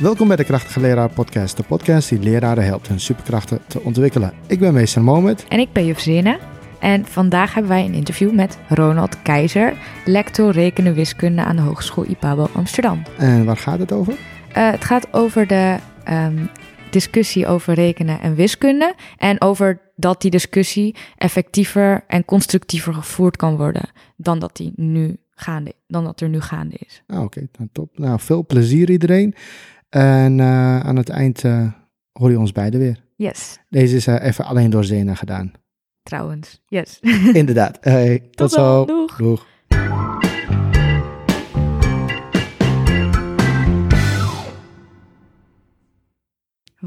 Welkom bij de Krachtige Leraar Podcast, de podcast die leraren helpt hun superkrachten te ontwikkelen. Ik ben meester Mohamed. En ik ben juf Zinne. En vandaag hebben wij een interview met Ronald Keizer, lector rekenen wiskunde aan de Hogeschool IPABO Amsterdam. En waar gaat het over? Uh, het gaat over de um, discussie over rekenen en wiskunde en over dat die discussie effectiever en constructiever gevoerd kan worden dan dat die nu gaande, dan dat er nu gaande is. Ah, Oké, okay, nou, top. Nou, veel plezier iedereen. En uh, aan het eind uh, hoor je ons beiden weer. Yes. Deze is uh, even alleen door Zena gedaan. Trouwens, yes. Inderdaad. Hey, tot, tot zo. Doeg. Doeg.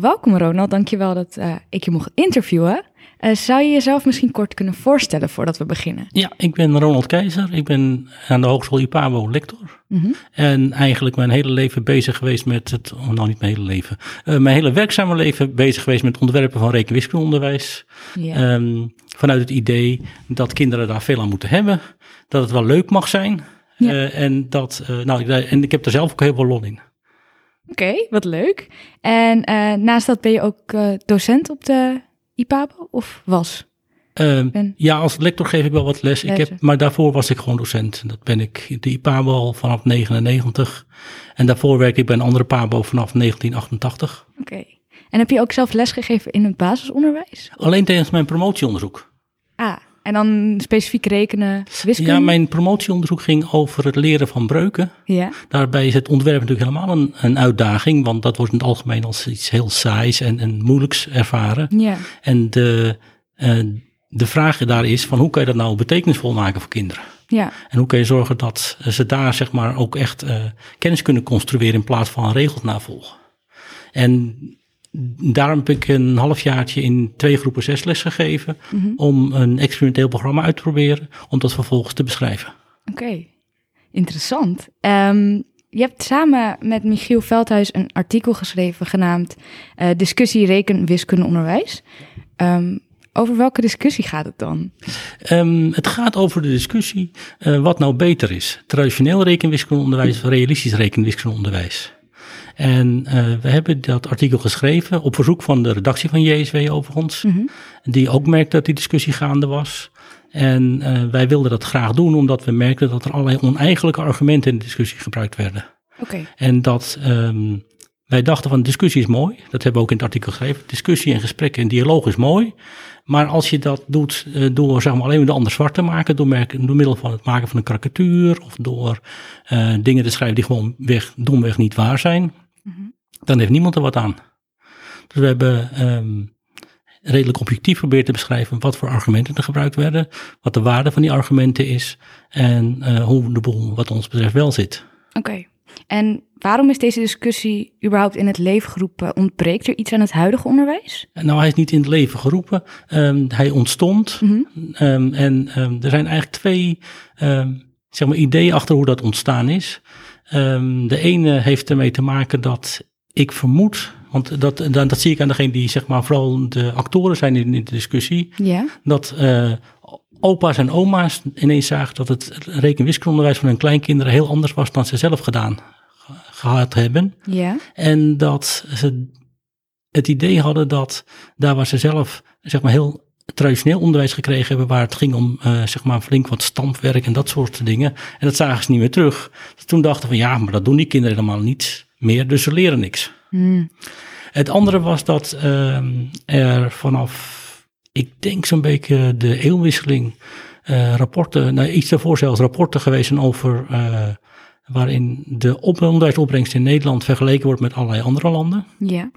Welkom Ronald, dankjewel dat uh, ik je mocht interviewen. Uh, zou je jezelf misschien kort kunnen voorstellen voordat we beginnen? Ja, ik ben Ronald Keizer. Ik ben aan de Hogeschool IPABO lector. Mm -hmm. En eigenlijk mijn hele leven bezig geweest met het, oh, nou niet mijn hele leven, uh, mijn hele werkzame leven bezig geweest met ontwerpen van rekenwiskundeonderwijs. Ja. Um, vanuit het idee dat kinderen daar veel aan moeten hebben, dat het wel leuk mag zijn. Ja. Uh, en, dat, nou, ik, en ik heb er zelf ook heel veel lol in. Oké, okay, wat leuk. En uh, naast dat ben je ook uh, docent op de IPABO of was? Uh, ben... Ja, als lector geef ik wel wat les. Ik heb, maar daarvoor was ik gewoon docent. Dat ben ik de IPABO al vanaf 99. En daarvoor werk ik bij een andere PABO vanaf 1988. Oké. Okay. En heb je ook zelf lesgegeven in het basisonderwijs? Alleen tijdens mijn promotieonderzoek. Ah, en dan specifiek rekenen, wiskunde? Ja, mijn promotieonderzoek ging over het leren van breuken. Ja. Daarbij is het ontwerp natuurlijk helemaal een, een uitdaging, want dat wordt in het algemeen als iets heel saais en, en moeilijks ervaren. Ja. En de, uh, de vraag daar is van hoe kan je dat nou betekenisvol maken voor kinderen? Ja. En hoe kan je zorgen dat ze daar zeg maar ook echt uh, kennis kunnen construeren in plaats van regels navolgen? En daarom heb ik een halfjaartje in twee groepen zes les gegeven mm -hmm. om een experimenteel programma uit te proberen, om dat vervolgens te beschrijven. Oké, okay. interessant. Um, je hebt samen met Michiel Veldhuis een artikel geschreven genaamd uh, Discussie reken wiskunde onderwijs. Um, over welke discussie gaat het dan? Um, het gaat over de discussie uh, wat nou beter is. Traditioneel rekenwiskundeonderwijs of realistisch rekenwiskundeonderwijs. En uh, we hebben dat artikel geschreven op verzoek van de redactie van JSW overigens. Mm -hmm. Die ook merkte dat die discussie gaande was. En uh, wij wilden dat graag doen omdat we merkten dat er allerlei oneigenlijke argumenten in de discussie gebruikt werden. Okay. En dat um, wij dachten van discussie is mooi. Dat hebben we ook in het artikel geschreven. Discussie en gesprek en dialoog is mooi. Maar als je dat doet uh, door zeg maar, alleen maar de ander zwart te maken, door, merken, door middel van het maken van een karikatuur of door uh, dingen te schrijven die gewoon weg, domweg niet waar zijn, -hmm. dan heeft niemand er wat aan. Dus we hebben um, redelijk objectief geprobeerd te beschrijven wat voor argumenten er gebruikt werden, wat de waarde van die argumenten is en uh, hoe de boel wat ons betreft wel zit. Oké. Okay. En waarom is deze discussie überhaupt in het leven geroepen? Ontbreekt er iets aan het huidige onderwijs? Nou, hij is niet in het leven geroepen. Um, hij ontstond. -hmm. um, en um, er zijn eigenlijk twee zeg maar, ideeën achter hoe dat ontstaan is. De ene heeft ermee te maken dat ik vermoed, want dat, dat, dat zie ik aan degene die zeg maar vooral de actoren zijn in, in de discussie, ja. dat uh, opa's en oma's ineens zagen dat het rekenwiskundeonderwijs van hun kleinkinderen heel anders was dan ze zelf gedaan gehad hebben. Ja. En dat ze het idee hadden dat daar waar ze zelf zeg maar heel traditioneel onderwijs gekregen hebben, waar het ging om uh, zeg maar flink wat stampwerk en dat soort dingen. En dat zagen ze niet meer terug. Dus toen dachten van ja, maar dat doen die kinderen helemaal niet meer, dus ze leren niks. Mm. Het andere was dat uh, er vanaf, ik denk zo'n beetje de eeuwwisseling, uh, rapporten, nou iets daarvoor zelfs rapporten geweest zijn over uh, waarin de op onderwijsopbrengst in Nederland vergeleken wordt met allerlei andere landen. Ja.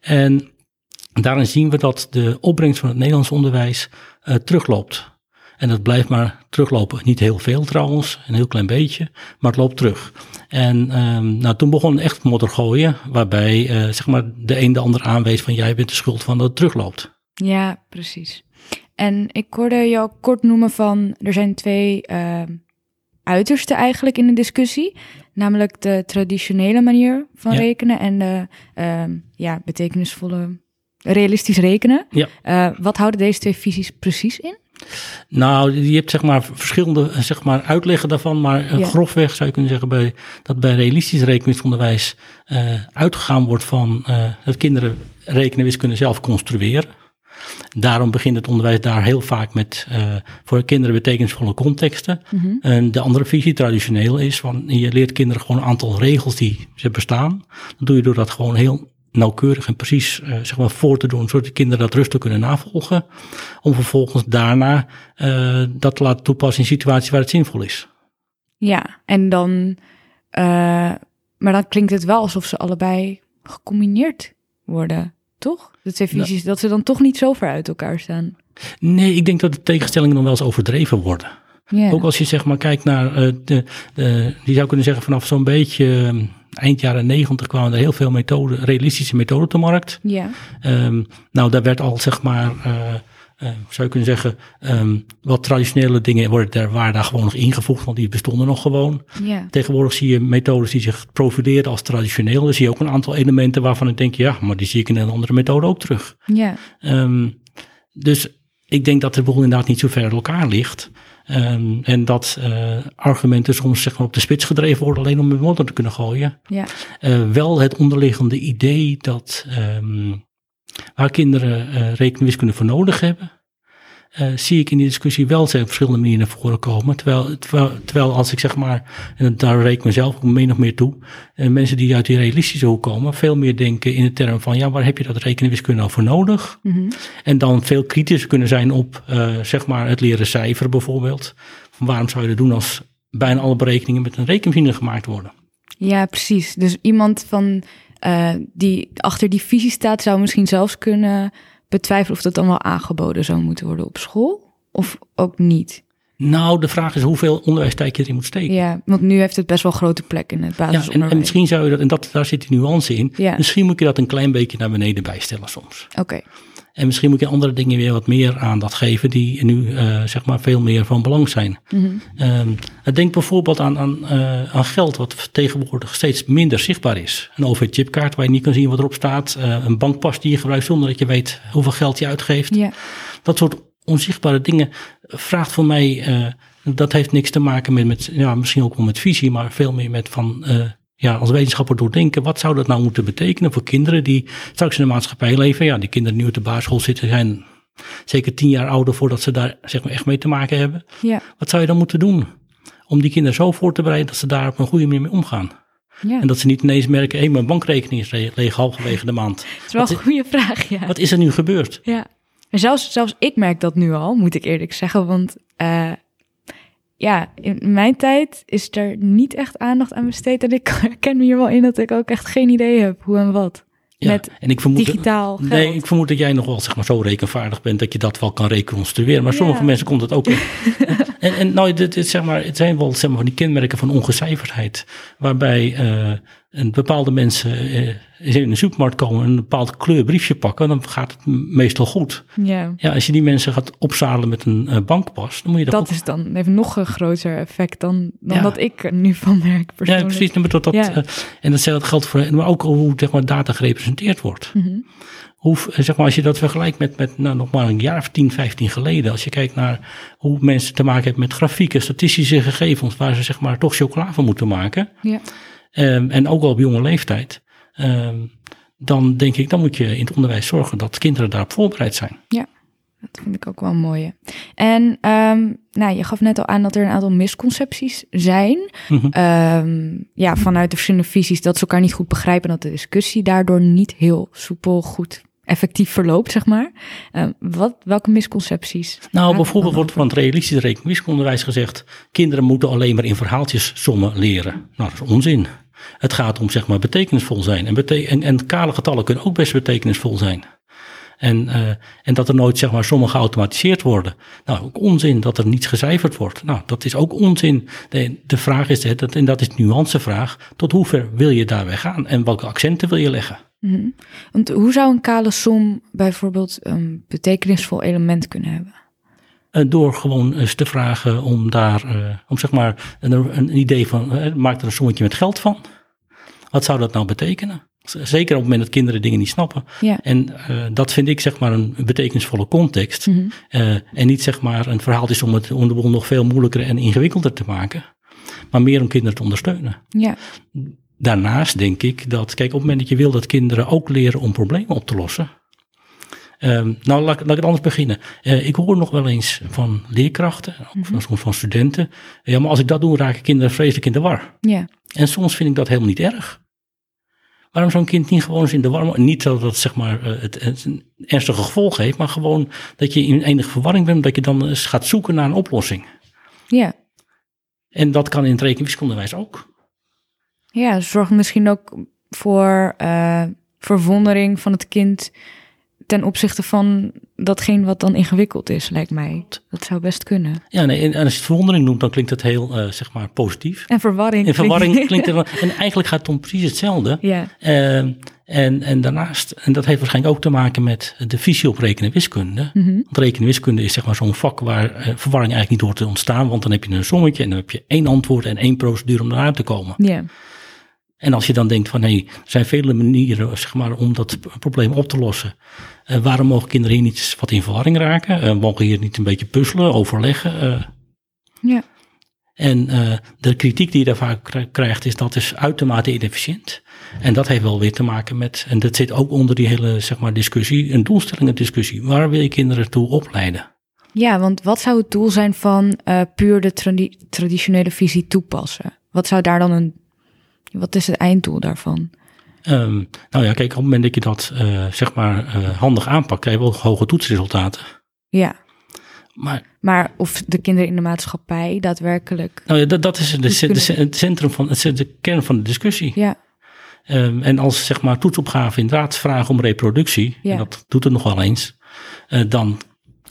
En daarin zien we dat de opbrengst van het Nederlands onderwijs uh, terugloopt. En dat blijft maar teruglopen. Niet heel veel trouwens, een heel klein beetje, maar het loopt terug. En um, nou, toen begon echt modder gooien, waarbij uh, zeg maar de een de ander aanwees van jij bent de schuld van dat het terugloopt. Ja, precies. En ik hoorde je ook kort noemen van, er zijn twee uh, uitersten eigenlijk in de discussie. Namelijk de traditionele manier van Ja. rekenen en de uh, ja, betekenisvolle, realistisch rekenen. Ja. Uh, wat houden deze twee visies precies in? Nou, je hebt zeg maar verschillende eh, zeg maar, uitleggen daarvan, maar eh, Ja. grofweg zou je kunnen zeggen bij, dat bij realistisch rekenwiskundeonderwijs eh uitgegaan wordt van eh, dat kinderen rekenen en wiskunde zelf construeren. Daarom begint het onderwijs daar heel vaak met eh, voor kinderen betekenisvolle contexten. En de andere visie traditioneel is van je leert kinderen gewoon een aantal regels die ze bestaan. Dan doe je door dat gewoon heel nauwkeurig en precies eh, zeg maar voor te doen, zodat de kinderen dat rustig kunnen navolgen. Om vervolgens daarna eh, dat te laten toepassen in situaties waar het zinvol is. Ja, en dan, eh, maar dan klinkt het wel alsof ze allebei gecombineerd worden, toch? De twee Nou. visies, dat ze dan toch niet zo ver uit elkaar staan. Nee, ik denk dat de tegenstellingen dan wel eens overdreven worden. Ook als je zeg maar kijkt naar de, de, je zou kunnen zeggen vanaf zo'n beetje eind jaren negentig kwamen er heel veel methoden, realistische methoden te markt. Ja, Ehm, nou, daar werd al zeg maar, eh, eh, zou je kunnen zeggen, ehm, wat traditionele dingen worden daar, waren daar gewoon nog ingevoegd, want die bestonden nog gewoon. ja, Tegenwoordig zie je methodes die zich profileren als traditioneel. Dan zie je ook een aantal elementen waarvan ik denk, ja, maar die zie ik in een andere methode ook terug. ja, Ehm, dus ik denk dat de boel inderdaad niet zo ver uit elkaar ligt. Ehm, en dat eh, argumenten soms zeg maar, op de spits gedreven worden alleen om met modder te kunnen gooien. ja, Eh, wel het onderliggende idee dat ehm, waar kinderen eh rekening en wiskunde voor nodig hebben, eh, zie ik in die discussie wel zijn verschillende manieren naar voren komen. Terwijl, terwijl, terwijl als ik zeg maar, en daar reken ik mezelf min of meer toe, eh, mensen die uit die realistische hoek komen, veel meer denken in de term van ja, waar heb je dat rekenen en wiskunde nou voor nodig? mhm, En dan veel kritischer kunnen zijn op eh, zeg maar het leren cijferen bijvoorbeeld. Van waarom zou je dat doen als bijna alle berekeningen met een rekenmachine gemaakt worden? ja, precies. Dus iemand van die achter die visie staat, zou misschien zelfs kunnen betwijfelen of dat dan wel aangeboden zou moeten worden op school, of ook niet. Nou, de vraag is hoeveel onderwijstijd je erin moet steken. Ja, want nu heeft het best wel grote plek in het Ja, en, basisonderwijs. en misschien zou je dat, en dat, daar zit die nuance in, Ja. misschien moet je dat een klein beetje naar beneden bijstellen soms. Oké, En misschien moet je andere dingen weer wat meer aandacht geven die nu eh, zeg maar veel meer van belang zijn. Mhm. Ehm, denk bijvoorbeeld aan, aan, eh, aan geld wat tegenwoordig steeds minder zichtbaar is. Een OV-chipkaart waar je niet kan zien wat erop staat. eh, een bankpas die je gebruikt zonder dat je weet hoeveel geld je uitgeeft. ja, Dat soort onzichtbare dingen vraagt voor mij, dat heeft niks te maken met, met ja, misschien ook wel met visie, maar veel meer met van, ja, als wetenschapper doordenken, wat zou dat nou moeten betekenen voor kinderen die straks in de maatschappij leven? Ja, die kinderen die nu op de basisschool zitten zijn zeker tien jaar ouder voordat ze daar zeg maar echt mee te maken hebben. ja, Wat zou je dan moeten doen om die kinderen zo voor te bereiden dat ze daar op een goede manier mee omgaan? ja. En dat ze niet ineens merken, hé, mijn bankrekening is le- leeg halverwege de maand. Het is wel een goede vraag, ja. Wat is er nu gebeurd? Ja, en zelfs, zelfs ik merk dat nu al, moet ik eerlijk zeggen. Want eh, ja, in mijn tijd is er niet echt aandacht aan besteed. En ik herken me hier wel in dat ik ook echt geen idee heb hoe en wat. Ja, Met en ik vermoed, digitaal geld. Nee, ik vermoed dat jij nog wel zeg maar, zo rekenvaardig bent dat je dat wel kan reconstrueren. Maar sommige mensen komt het ook in. En, en nou, dit, dit, zeg maar, het zijn wel zeg maar, van die kenmerken van ongecijferdheid. Waarbij eh, een bepaalde mensen eh, in de supermarkt komen en een bepaald kleurbriefje pakken. Dan gaat het meestal goed. Ja, Ja, als je die mensen gaat opzadelen met een eh, bankpas, dan moet je dat, dat ook is dan heeft nog een groter effect dan, dan Ja. dat ik er nu van merk Ja, persoonlijk. precies. Maar dat, dat, Ja. en datzelfde geldt voor, maar ook hoe zeg maar, data gerepresenteerd wordt. Mhm. Hoe, eh, zeg maar, als je dat vergelijkt met, met nou, nog maar een jaar of 10, 15 geleden. Als je kijkt naar hoe mensen te maken hebben met grafieken, statistische gegevens, waar ze zeg maar toch chocola van moeten maken. Ja. Ehm, en ook al op jonge leeftijd. ehm, dan denk ik, dan moet je in het onderwijs zorgen dat kinderen daarop voorbereid zijn. Dat vind ik ook wel een mooie. En ehm, nou, je gaf net al aan dat er een aantal misconcepties zijn. Mhm. Ja, vanuit de verschillende visies dat ze elkaar niet goed begrijpen. En dat de discussie daardoor niet heel soepel, goed, effectief verloopt, zeg maar. Ehm, wat, welke misconcepties? Nou, bijvoorbeeld wordt van het realistisch rekenwiskundeonderwijs gezegd, kinderen moeten alleen maar in verhaaltjes sommen leren. Nou, dat is onzin. Het gaat om zeg maar betekenisvol zijn. En, bete en, en kale getallen kunnen ook best betekenisvol zijn. En, eh, en dat er nooit zeg maar sommen geautomatiseerd worden. Nou, ook onzin dat er niets gecijferd wordt. Nou, dat is ook onzin. De, de vraag is, hè, dat, en dat is de nuancevraag, tot hoe ver wil je daarbij gaan? En welke accenten wil je leggen? Mhm. Want hoe zou een kale som bijvoorbeeld een betekenisvol element kunnen hebben? Eh, door gewoon eens te vragen om daar, eh, om zeg maar een, een idee van, maak er een sommetje met geld van. Wat zou dat nou betekenen? Zeker op het moment dat kinderen dingen niet snappen. Ja. En eh, dat vind ik zeg maar een betekenisvolle context. Mhm. Eh, en niet zeg maar een verhaal is om, het, om de boel nog veel moeilijker en ingewikkelder te maken. Maar meer om kinderen te ondersteunen. Ja. Daarnaast denk ik dat, kijk, op het moment dat je wil dat kinderen ook leren om problemen op te lossen. Ehm, nou, laat, laat ik het anders beginnen. Eh, ik hoor nog wel eens van leerkrachten, of Mhm. soms van studenten. Ja, maar als ik dat doe, raken kinderen vreselijk in de war. Ja. En soms vind ik dat helemaal niet erg. Waarom zo'n kind niet gewoon eens in de war... Niet dat het, zeg maar, eh, het, het een ernstige gevolg heeft, maar gewoon dat je in enige verwarring bent, dat je dan eens gaat zoeken naar een oplossing. Ja. En dat kan in het rekenwiskundewijs ook. Ja, zorgt misschien ook voor eh, verwondering van het kind ten opzichte van datgene wat dan ingewikkeld is, lijkt mij. Dat zou best kunnen. Ja, nee, en als je het verwondering noemt, dan klinkt het heel, eh, zeg maar, positief. En verwarring. In verwarring klinkt wel... En eigenlijk gaat het om precies hetzelfde. Ja, Ehm, en, en daarnaast, en dat heeft waarschijnlijk ook te maken met de visie op rekenen wiskunde. Mhm. Want rekenen wiskunde is zeg maar zo'n vak waar eh, verwarring eigenlijk niet hoort te ontstaan. Want dan heb je een sommetje en dan heb je één antwoord en één procedure om eruit te komen. ja, En als je dan denkt van nee, er zijn vele manieren zeg maar, om dat probleem op te lossen. Eh, waarom mogen kinderen hier niet wat in verwarring raken? Eh, mogen hier niet een beetje puzzelen, overleggen? eh? ja, En de kritiek die je daar vaak kri- krijgt is dat is uitermate inefficiënt. En dat heeft wel weer te maken met, en dat zit ook onder die hele zeg maar, discussie, een doelstellingendiscussie. Waar wil je kinderen toe opleiden? ja, want wat zou het doel zijn van puur de tradi- traditionele visie toepassen? Wat zou daar dan een, wat is het einddoel daarvan? Ehm, nou ja, kijk, op het moment dat je dat eh, zeg maar eh, handig aanpakt, krijg je wel hoge toetsresultaten. Ja, Maar maar of de kinderen in de maatschappij daadwerkelijk. nou ja, dat, dat is de, de, het centrum van, het de kern van de discussie. Ja, Ehm, en als zeg maar toetsopgave inderdaad vragen om reproductie, Ja. en dat doet het nog wel eens, eh, dan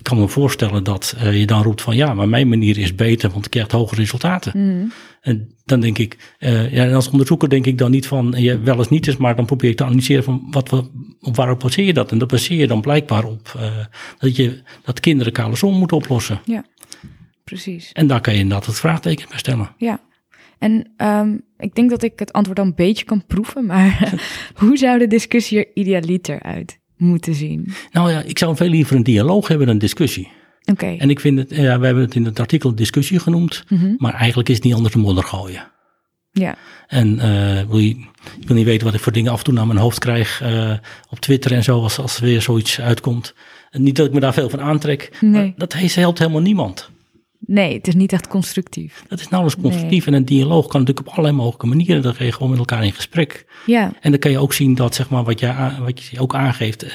kan ik me voorstellen dat eh, je dan roept van ja, maar mijn manier is beter, want ik krijg hogere resultaten. Mhm. En dan denk ik, eh, ja, en als onderzoeker denk ik dan niet van ja, wel eens niet is, maar dan probeer ik te analyseren van wat op waarop baseer je dat? En dat baseer je dan blijkbaar op eh, dat, je, dat kinderen kale som moeten oplossen. precies. En daar kan je inderdaad het vraagteken bij stellen. Ja. En ehm, ik denk dat ik het antwoord al een beetje kan proeven, maar hoe zou de discussie er idealiter uit moeten zien? Nou ja, ik zou veel liever een dialoog hebben dan een discussie. Oké. En ik vind het, ja, we hebben het in het artikel discussie genoemd, Mhm. maar eigenlijk is het niet anders dan modder gooien. Ja, En eh, wil je, ik wil niet weten wat ik voor dingen af en toe naar mijn hoofd krijg eh, op Twitter en zo, als, als er weer zoiets uitkomt. En niet dat ik me daar veel van aantrek, Nee. maar dat he- helpt helemaal niemand. Nee, het is niet echt constructief. Dat is nauwelijks constructief en een dialoog kan natuurlijk op allerlei mogelijke manieren. Dan ga je gewoon met elkaar in gesprek. Ja, En dan kan je ook zien dat, zeg maar, wat je, aan- wat je ook aangeeft. eh,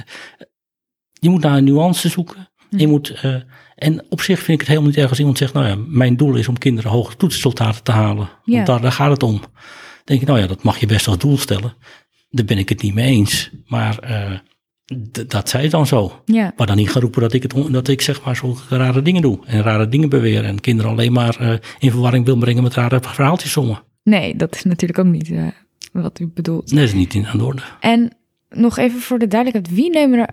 je moet naar een nuance zoeken. Je moet, eh, en op zich vind ik het helemaal niet erg als iemand zegt, nou ja, mijn doel is om kinderen hoge toetsresultaten te halen. Ja. Want daar, daar gaat het om. Dan denk ik, nou ja, dat mag je best als doel stellen. Daar ben ik het niet mee eens. Maar eh, dat zij dan zo. ja, Maar dan niet gaan roepen dat ik, het, dat ik zeg maar zo rare dingen doe. En rare dingen beweer. En kinderen alleen maar eh, in verwarring wil brengen met rare verhaaltjes sommen. nee, dat is natuurlijk ook niet eh, wat u bedoelt. Nee, dat is niet in, aan de orde. En nog even voor de duidelijkheid, wie nemen er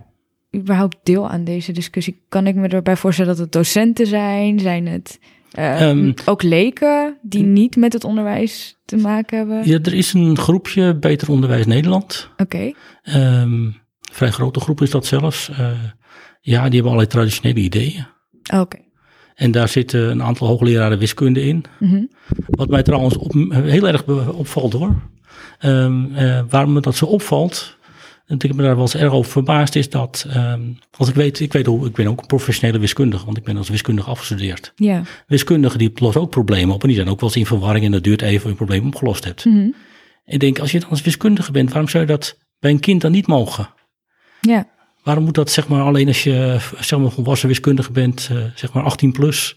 überhaupt deel aan deze discussie? Kan ik me erbij voorstellen dat het docenten zijn? Zijn het eh, Ehm, ook leken die niet met het onderwijs te maken hebben? Ja, er is een groepje Beter Onderwijs Nederland. Oké, Ehm vrij grote groep is dat zelfs. Eh, ja, die hebben allerlei traditionele ideeën. oké. En daar zitten een aantal hoogleraren wiskunde in. Mhm. Wat mij trouwens op, heel erg opvalt hoor. Ehm, eh, waarom me dat zo opvalt, en ik me daar wel eens erg over verbaasd, is dat, ehm, als ik weet, ik weet hoe, ik ben ook een professionele wiskundige, want ik ben als wiskundige afgestudeerd. Ja. Wiskundigen die lossen ook problemen op en die zijn ook wel eens in verwarring en dat duurt even voor je een probleem opgelost hebt. Mhm. Ik denk, als je dan als wiskundige bent, waarom zou je dat bij een kind dan niet mogen? Ja. Waarom moet dat zeg maar alleen als je zeg maar volwassen wiskundige bent, eh, zeg maar 18 plus?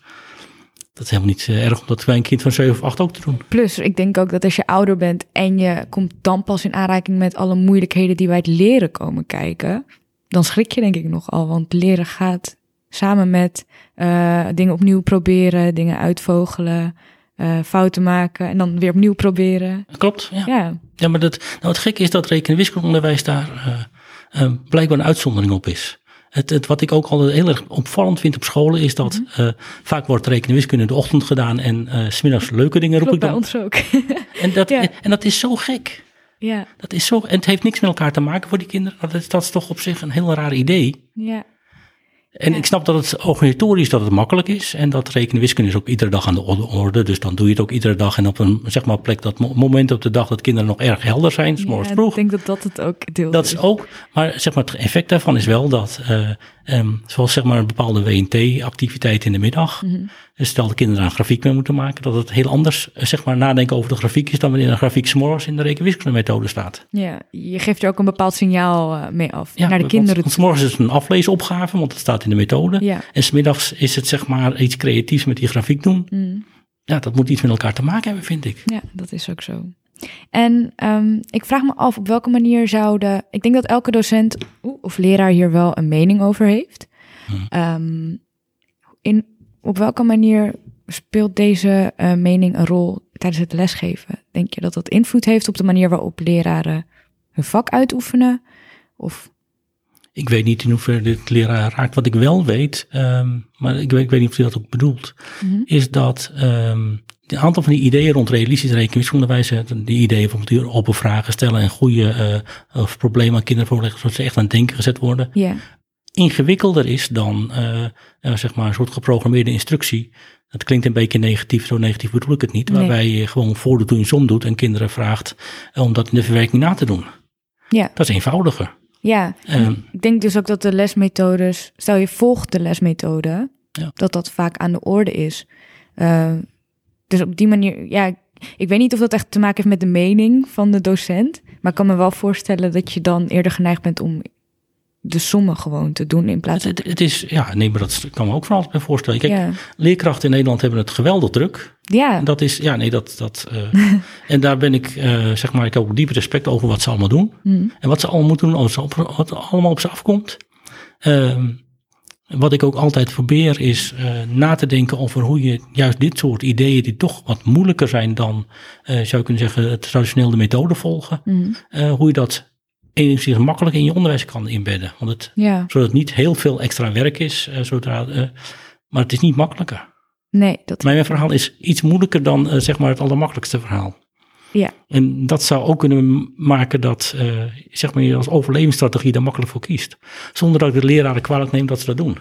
Dat is helemaal niet eh, erg om dat bij een kind van 7 of 8 ook te doen. Plus, ik denk ook dat als je ouder bent en je komt dan pas in aanraking met alle moeilijkheden die bij het leren komen kijken, dan schrik je denk ik nogal. Want leren gaat samen met eh, dingen opnieuw proberen, dingen uitvogelen, fouten maken en dan weer opnieuw proberen. Klopt, ja. Ja, Ja, maar dat, nou het gekke is dat rekenen- en wiskundeonderwijs daar eh, blijkbaar een uitzondering op is. Het, het, wat ik ook altijd heel erg opvallend vind op scholen is dat eh, vaak wordt rekenen en wiskunde in de ochtend gedaan en eh 's smiddags leuke dingen roep klopt ik bij dan. ons ook. En dat, Ja. en, en dat is zo gek. Ja, Dat is zo, en het heeft niks met elkaar te maken voor die kinderen. Dat is, dat is toch op zich een heel raar idee. ja, En Ja. ik snap dat het organisatorisch dat het makkelijk is. En dat rekenen wiskunde is ook iedere dag aan de orde-. Dus dan doe je het ook iedere dag. En op een zeg maar, plek dat mo- moment op de dag dat kinderen nog erg helder zijn. S morgens Ja, vroeg. ik denk dat dat het ook deelt. Dat is ook, maar zeg maar, het effect daarvan is wel dat, eh, ehm, zoals zeg maar een bepaalde WNT-activiteit in de middag, Mhm. dus stel de kinderen een grafiek mee moeten maken, dat het heel anders, eh, zeg maar, nadenken over de grafiek is dan wanneer een grafiek s'morgens in de rekenwiskunde-methode staat. Ja, je geeft er ook een bepaald signaal eh, mee af Ja, naar de want- kinderen. Want s'morgens is het een afleesopgave, want het staat in de methode. Ja. En smiddags is het zeg maar iets creatiefs met die grafiek doen. Mm. Ja, dat moet iets met elkaar te maken hebben, vind ik. Ja, dat is ook zo. En ehm, ik vraag me af op welke manier zouden. Ik denk dat elke docent of leraar hier wel een mening over heeft. Hmm. Ehm, in, op welke manier speelt deze eh, mening een rol tijdens het lesgeven? Denk je dat dat invloed heeft op de manier waarop leraren hun vak uitoefenen? Of Ik weet niet in hoeverre dit leraar raakt. Wat ik wel weet, ehm, maar ik weet, ik weet niet of hij dat ook bedoelt, Mhm. is dat een aantal van die ideeën rond realistisch rekenwiskundewijs, hè, die ideeën hier open vragen stellen en goede eh, of problemen aan kinderen voorleggen, zodat ze echt aan het denken gezet worden, ja, ingewikkelder is dan eh, eh, zeg maar een soort geprogrammeerde instructie. Dat klinkt een beetje negatief, zo negatief bedoel ik het niet, Nee. waarbij je gewoon voordoet hoe je som doet en kinderen vraagt om dat in de verwerking na te doen. ja, Dat is eenvoudiger. ja. Ehm, Ik denk dus ook dat de lesmethodes, stel je volgt de lesmethode, Ja. dat dat vaak aan de orde is. Eh, dus op die manier, ja, ik- weet niet of dat echt te maken heeft met de mening van de docent, maar ik kan me wel voorstellen dat je dan eerder geneigd bent om de sommen gewoon te doen in plaats Het, van. het, het is, ja, nee, maar dat kan me ook van alles bij voorstellen. Kijk, Ja, leerkrachten in Nederland hebben het geweldig druk. ja, En dat is, ja, nee, dat, dat, eh, en daar ben ik, eh, zeg maar, ik heb ook diep respect over wat ze allemaal doen. Hm. En wat ze allemaal moeten doen, als wat allemaal op ze afkomt. Ehm, wat ik ook altijd probeer is eh, na te denken over hoe je juist dit soort ideeën, die toch wat moeilijker zijn dan, eh, zou je kunnen zeggen, het traditioneel de methode volgen. Hm. eh, hoe je dat enigszins makkelijk in je onderwijs kan inbedden. Want het, ja, zodat het niet heel veel extra werk is, zodra, maar het is niet makkelijker. nee, dat. Mijn verhaal is iets moeilijker dan zeg maar het allermakkelijkste verhaal. Ja, En dat zou ook kunnen maken dat eh, zeg maar, je als overlevingsstrategie daar makkelijk voor kiest. Zonder dat ik de leraren kwalijk neem dat ze dat doen.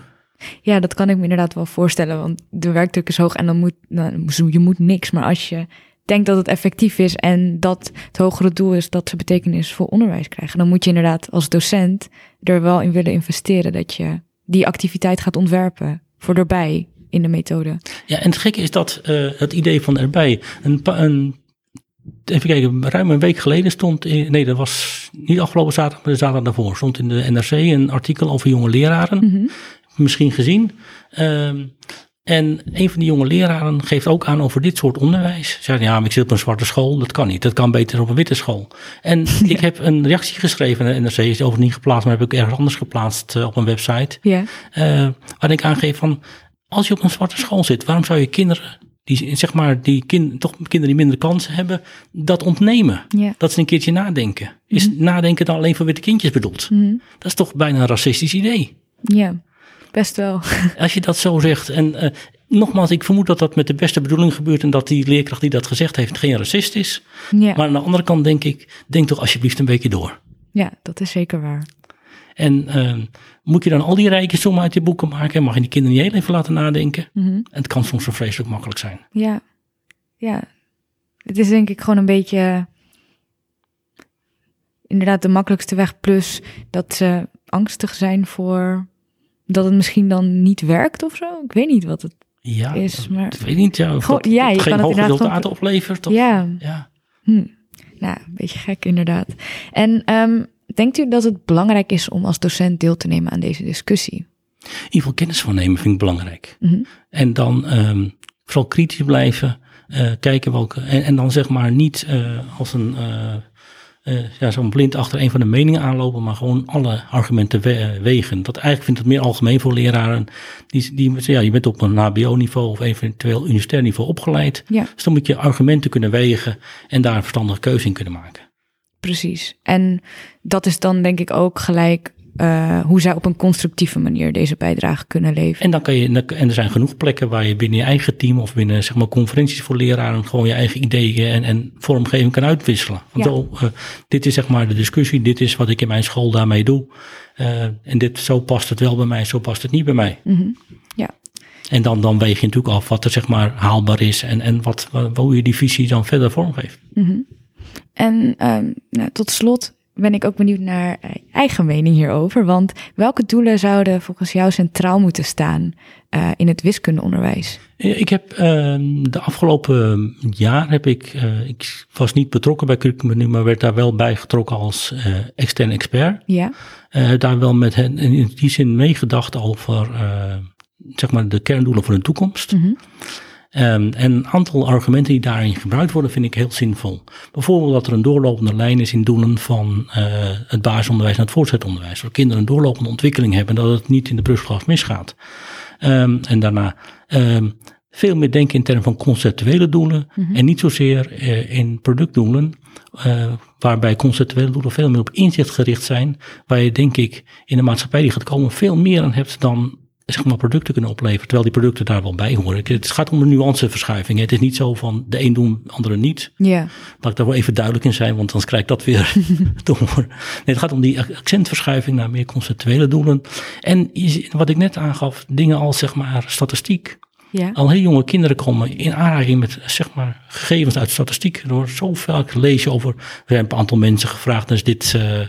ja, dat kan ik me inderdaad wel voorstellen, want de werkdruk is hoog en dan moet, nou, je moet niks, maar als je denkt dat het effectief is en dat het hogere doel is dat ze betekenisvol onderwijs krijgen, dan moet je inderdaad als docent er wel in willen investeren dat je die activiteit gaat ontwerpen voor erbij in de methode. Ja, en het gekke is dat eh, het idee van erbij. Een, een, even kijken, ruim een week geleden stond. In, nee, dat was niet afgelopen zaterdag, maar de zaterdag daarvoor. Stond in de NRC een artikel over jonge leraren. Mhm. Misschien gezien. Ehm, en een van die jonge leraren geeft ook aan over dit soort onderwijs. Zegt ja, maar ik zit op een zwarte school. Dat kan niet. Dat kan beter op een witte school. En ik heb een reactie geschreven naar de NRC. Is overigens niet geplaatst, maar heb ik ergens anders geplaatst eh, op een website. Ja, Eh, waar ik aangeef van, als je op een zwarte school zit, waarom zou je kinderen, die, zeg maar, die kind, toch kinderen die minder kansen hebben, dat ontnemen? ja. Dat ze een keertje nadenken. Is nadenken dan alleen voor witte kindjes bedoeld? Mhm. Dat is toch bijna een racistisch idee? Ja, best wel. Als je dat zo zegt. En eh, nogmaals, ik vermoed dat dat met de beste bedoeling gebeurt en dat die leerkracht die dat gezegd heeft geen racist is. Ja, Maar aan de andere kant denk ik, denk toch alsjeblieft een beetje door. ja dat is zeker waar. En eh, moet je dan al die rijke sommen uit je boeken maken? Mag je die kinderen niet heel even laten nadenken? En het kan soms zo vreselijk makkelijk zijn. Ja, ja. Het is denk ik gewoon een beetje inderdaad de makkelijkste weg. Plus dat ze angstig zijn voor dat het misschien dan niet werkt of zo. Ik weet niet wat het Ja, is, maar- ik weet niet. Ja, of Gewoon- dat, ja, je geen kan het hoge resultaten oplevert. Of, Ja, ja. hm. nou, een beetje gek inderdaad. En ehm, denkt u dat het belangrijk is om als docent deel te nemen aan deze discussie? In ieder geval kennis van nemen vind ik belangrijk. Mhm. En dan ehm, vooral kritisch blijven. eh, kijken welke. En, en dan zeg maar niet eh, als een. eh, ja, zo'n blind achter een van de meningen aanlopen, maar gewoon alle argumenten we- wegen. Dat eigenlijk vind ik het meer algemeen voor leraren. Die, die, ja, je bent op een HBO-niveau of eventueel universitair niveau opgeleid. Ja, Dus dan moet je argumenten kunnen wegen en daar een verstandige keuze in kunnen maken. precies. En dat is dan denk ik ook gelijk eh, hoe zij op een constructieve manier deze bijdrage kunnen leveren. En, dan kan je, en er zijn genoeg plekken waar je binnen je eigen team of binnen zeg maar, conferenties voor leraren gewoon je eigen ideeën en, en vormgeving kan uitwisselen. Ja. Zo, eh, dit is zeg maar de discussie, dit is wat ik in mijn school daarmee doe. Eh, en dit, zo past het wel bij mij, zo past het niet bij mij. Mhm. Ja, En dan, dan weeg je natuurlijk af wat er zeg maar haalbaar is en, en wat, wat- hoe je die visie dan verder vormgeeft. Mhm. En ehm, nou, tot slot ben ik ook benieuwd naar eh, eigen mening hierover. Want welke doelen zouden volgens jou centraal moeten staan eh, in het wiskundeonderwijs? Ik heb ehm, de afgelopen jaar heb ik, eh, ik was niet betrokken bij curriculum, maar werd daar wel bij getrokken als extern expert. Ja, daar wel met hen in die zin meegedacht over zeg maar de kerndoelen voor de toekomst. Mhm. Ehm, en een aantal argumenten die daarin gebruikt worden, vind ik heel zinvol. Bijvoorbeeld dat er een doorlopende lijn is in doelen van eh, het basisonderwijs naar het voortgezet onderwijs. Waar kinderen een doorlopende ontwikkeling hebben, dat het niet in de brugklas misgaat. Ehm, en daarna ehm, veel meer denken in termen van conceptuele doelen en niet zozeer eh, in productdoelen. eh, waarbij conceptuele doelen veel meer op inzicht gericht zijn. Waar je denk ik in de maatschappij die gaat komen veel meer aan hebt dan zeg maar, producten kunnen opleveren. Terwijl die producten daar wel bij horen. Het gaat om een nuanceverschuiving. Het is niet zo van de een doen, de andere niet. ja, Laat ik daar wel even duidelijk in zijn, want anders krijg ik dat weer door. Nee, het gaat om die accentverschuiving naar meer conceptuele doelen. En wat ik net aangaf, dingen als zeg maar statistiek. Ja. Al heel jonge kinderen komen in aanraking met zeg maar, gegevens uit statistiek. Door zo vaak over. We hebben een aantal mensen gevraagd: is dit eh, eh,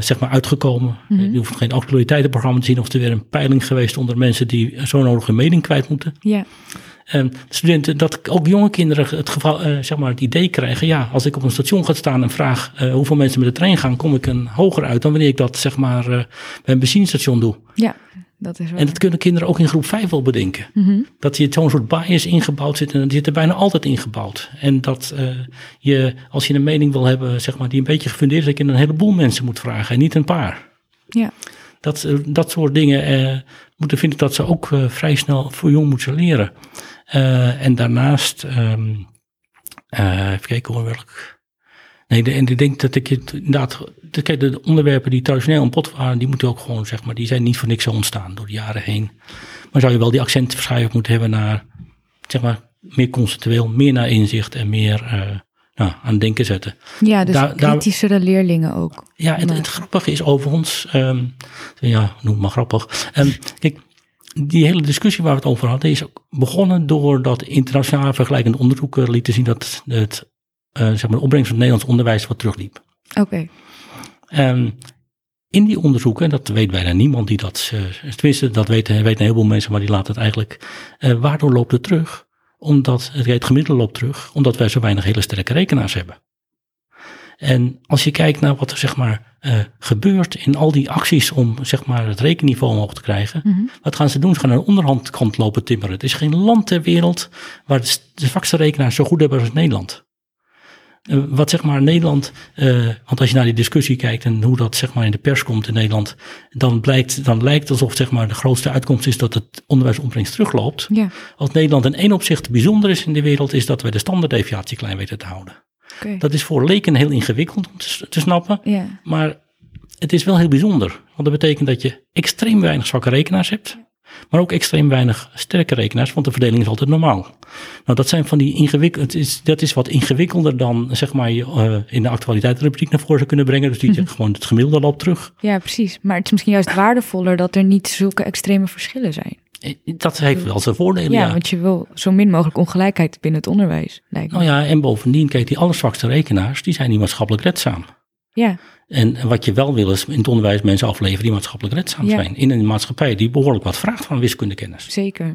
zeg maar uitgekomen? Je hoeft geen actualiteitenprogramma te zien. Of er weer een peiling geweest onder mensen die zo nodig hun mening kwijt moeten. ja. En studenten, dat ook jonge kinderen het, geval, eh, zeg maar het idee krijgen. Ja, als ik op een station ga staan en vraag eh, hoeveel mensen met de trein gaan, kom ik een hoger uit dan wanneer ik dat zeg maar eh, bij een benzinestation doe. Ja, dat is waar. En dat kunnen kinderen ook in groep 5 wel bedenken. Mhm. Dat je zo'n soort bias ingebouwd zit en die zit er bijna altijd ingebouwd. En dat eh, je, als je een mening wil hebben, zeg maar, die een beetje gefundeerd is, dat je een heleboel mensen moet vragen en niet een paar. Ja, Dat, eh, dat soort dingen eh, moeten, vind ik dat ze ook vrij snel voor jong moeten leren. En daarnaast, ehm, eh, even kijken hoor, welk. Nee, de, en ik denk dat ik het inderdaad. de- Kijk, de onderwerpen die traditioneel aan bod waren, die moeten ook gewoon, zeg maar, die zijn niet voor niks zo ontstaan door de jaren heen. Maar zou je wel die accentverschuiving moeten hebben naar, zeg maar, meer conceptueel, meer naar inzicht en meer eh, nou, aan denken zetten. ja dus Daar- daar- kritischere leerlingen ook. Ja, het, Maar- het grappige is overigens, ehm, ja, noem maar grappig. Ehm, kijk, die hele discussie waar we het over hadden, is ook begonnen doordat internationale vergelijkende onderzoeken lieten zien dat het, zeg maar, de opbrengst van het Nederlands onderwijs wat terugliep. Oké, Ehm, in die onderzoeken, en dat weet bijna niemand die dat, eh, tenminste dat weten, weten een heleboel mensen, maar die laten het eigenlijk, eh, waardoor loopt het terug? Omdat, het het gemiddelde loopt terug, omdat wij zo weinig hele sterke rekenaars hebben. En als je kijkt naar wat er zeg maar eh, gebeurt in al die acties om zeg maar het rekenniveau omhoog te krijgen, Mhm. wat gaan ze doen? Ze gaan aan de onderhandkant lopen timmeren. Het is geen land ter wereld waar de, de zwakste rekenaars zo goed hebben als Nederland. Eh, wat zeg maar Nederland, eh, want als je naar die discussie kijkt en hoe dat zeg maar in de pers komt in Nederland, dan, blijkt, dan lijkt alsof zeg maar de grootste uitkomst is dat het onderwijsopbrengst terugloopt. ja, Als Nederland in één opzicht bijzonder is in de wereld, is dat we de standaarddeviatie klein weten te houden. Dat is voor leken heel ingewikkeld om te snappen, Ja, maar het is wel heel bijzonder. Want dat betekent dat je extreem weinig zwakke rekenaars hebt, maar ook extreem weinig sterke rekenaars, want de verdeling is altijd normaal. Nou, dat zijn van die ingewikkeld, is, dat is wat ingewikkelder dan zeg maar je eh, in de actualiteitsrubriek naar voren zou kunnen brengen. Dus die je gewoon het gemiddelde loopt terug. ja, precies. Maar het is misschien juist waardevoller dat er niet zulke extreme verschillen zijn. Eh, Dat heeft wel zijn voordelen, Ja, ja. want je wil zo min mogelijk ongelijkheid binnen het onderwijs, lijkt me. Nou ja, en bovendien, kijk, die allerzwakste rekenaars, die zijn niet maatschappelijk redzaam. Ja, En wat je wel wil is in het onderwijs mensen afleveren die maatschappelijk redzaam Ja. zijn. In een maatschappij die behoorlijk wat vraagt van wiskundekennis. zeker.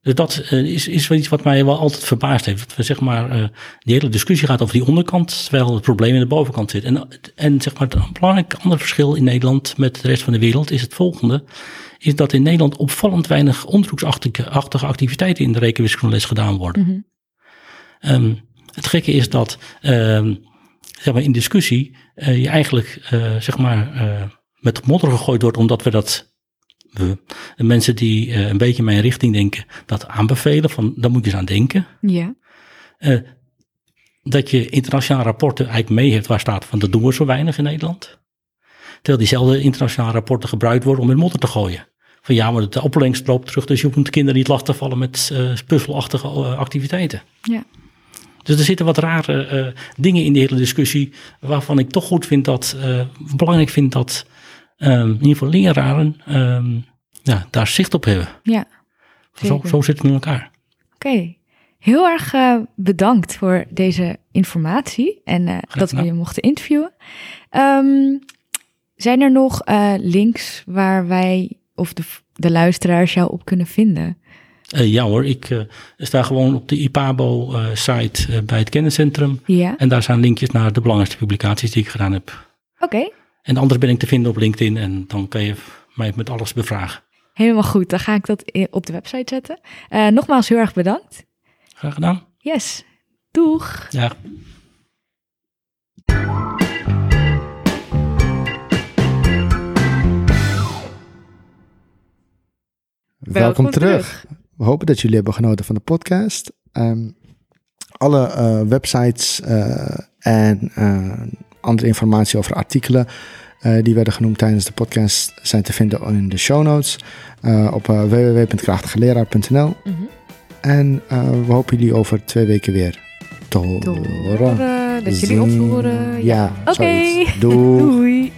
Dus dat eh, is, is wel iets wat mij wel altijd verbaasd heeft. Dat we zeg maar, eh, die hele discussie gaat over die onderkant, terwijl het probleem in de bovenkant zit. En, en zeg maar, het belangrijk ander verschil in Nederland met de rest van de wereld is het volgende. Is dat in Nederland opvallend weinig onderzoeksachtige achtige activiteiten in de rekenwiskundeles gedaan worden. Mhm. Ehm, het gekke is dat ehm, zeg maar in discussie eh, je eigenlijk eh, zeg maar, eh, met modder gegooid wordt, omdat we dat. We, de mensen die een beetje in mijn richting denken, dat aanbevelen, van daar moet je eens aan denken. Ja, dat je internationale rapporten eigenlijk mee hebt waar staat van dat doen we zo weinig in Nederland. Terwijl diezelfde internationale rapporten gebruikt worden om in modder te gooien. Van ja, maar de opbrengst loopt terug, dus je hoeft kinderen niet lastig te vallen met uh, puzzelachtige activiteiten. Ja. Dus er zitten wat rare uh, dingen in de hele discussie, waarvan ik toch goed vind dat, belangrijk vind dat um, in ieder geval leraren um, ja, daar zicht op hebben. Ja. Zo, zo zit het in elkaar. Oké. Okay. Heel erg bedankt voor deze informatie en dat we je mochten interviewen. Um, zijn er nog links waar wij of de, de luisteraars jou op kunnen vinden? Uh, ja hoor, ik uh, sta gewoon op de IPABO-site uh, bij het kenniscentrum. Ja. En daar staan linkjes naar de belangrijkste publicaties die ik gedaan heb. Oké. En anders ben ik te vinden op LinkedIn en dan kan je mij met alles bevragen. Helemaal goed, dan ga ik dat op de website zetten. nogmaals heel erg bedankt. Graag gedaan. Yes, doeg. Ja. Welkom, terug. We hopen dat jullie hebben genoten van de podcast. Um, alle uh, websites uh, en uh, andere informatie over artikelen die werden genoemd tijdens de podcast zijn te vinden in de show notes op www.krachtigeleraar.nl. Mm -hmm. En we hopen jullie over twee weken weer te horen. Dat jullie ons horen. Ja, Oké. Okay. Doei. Doei.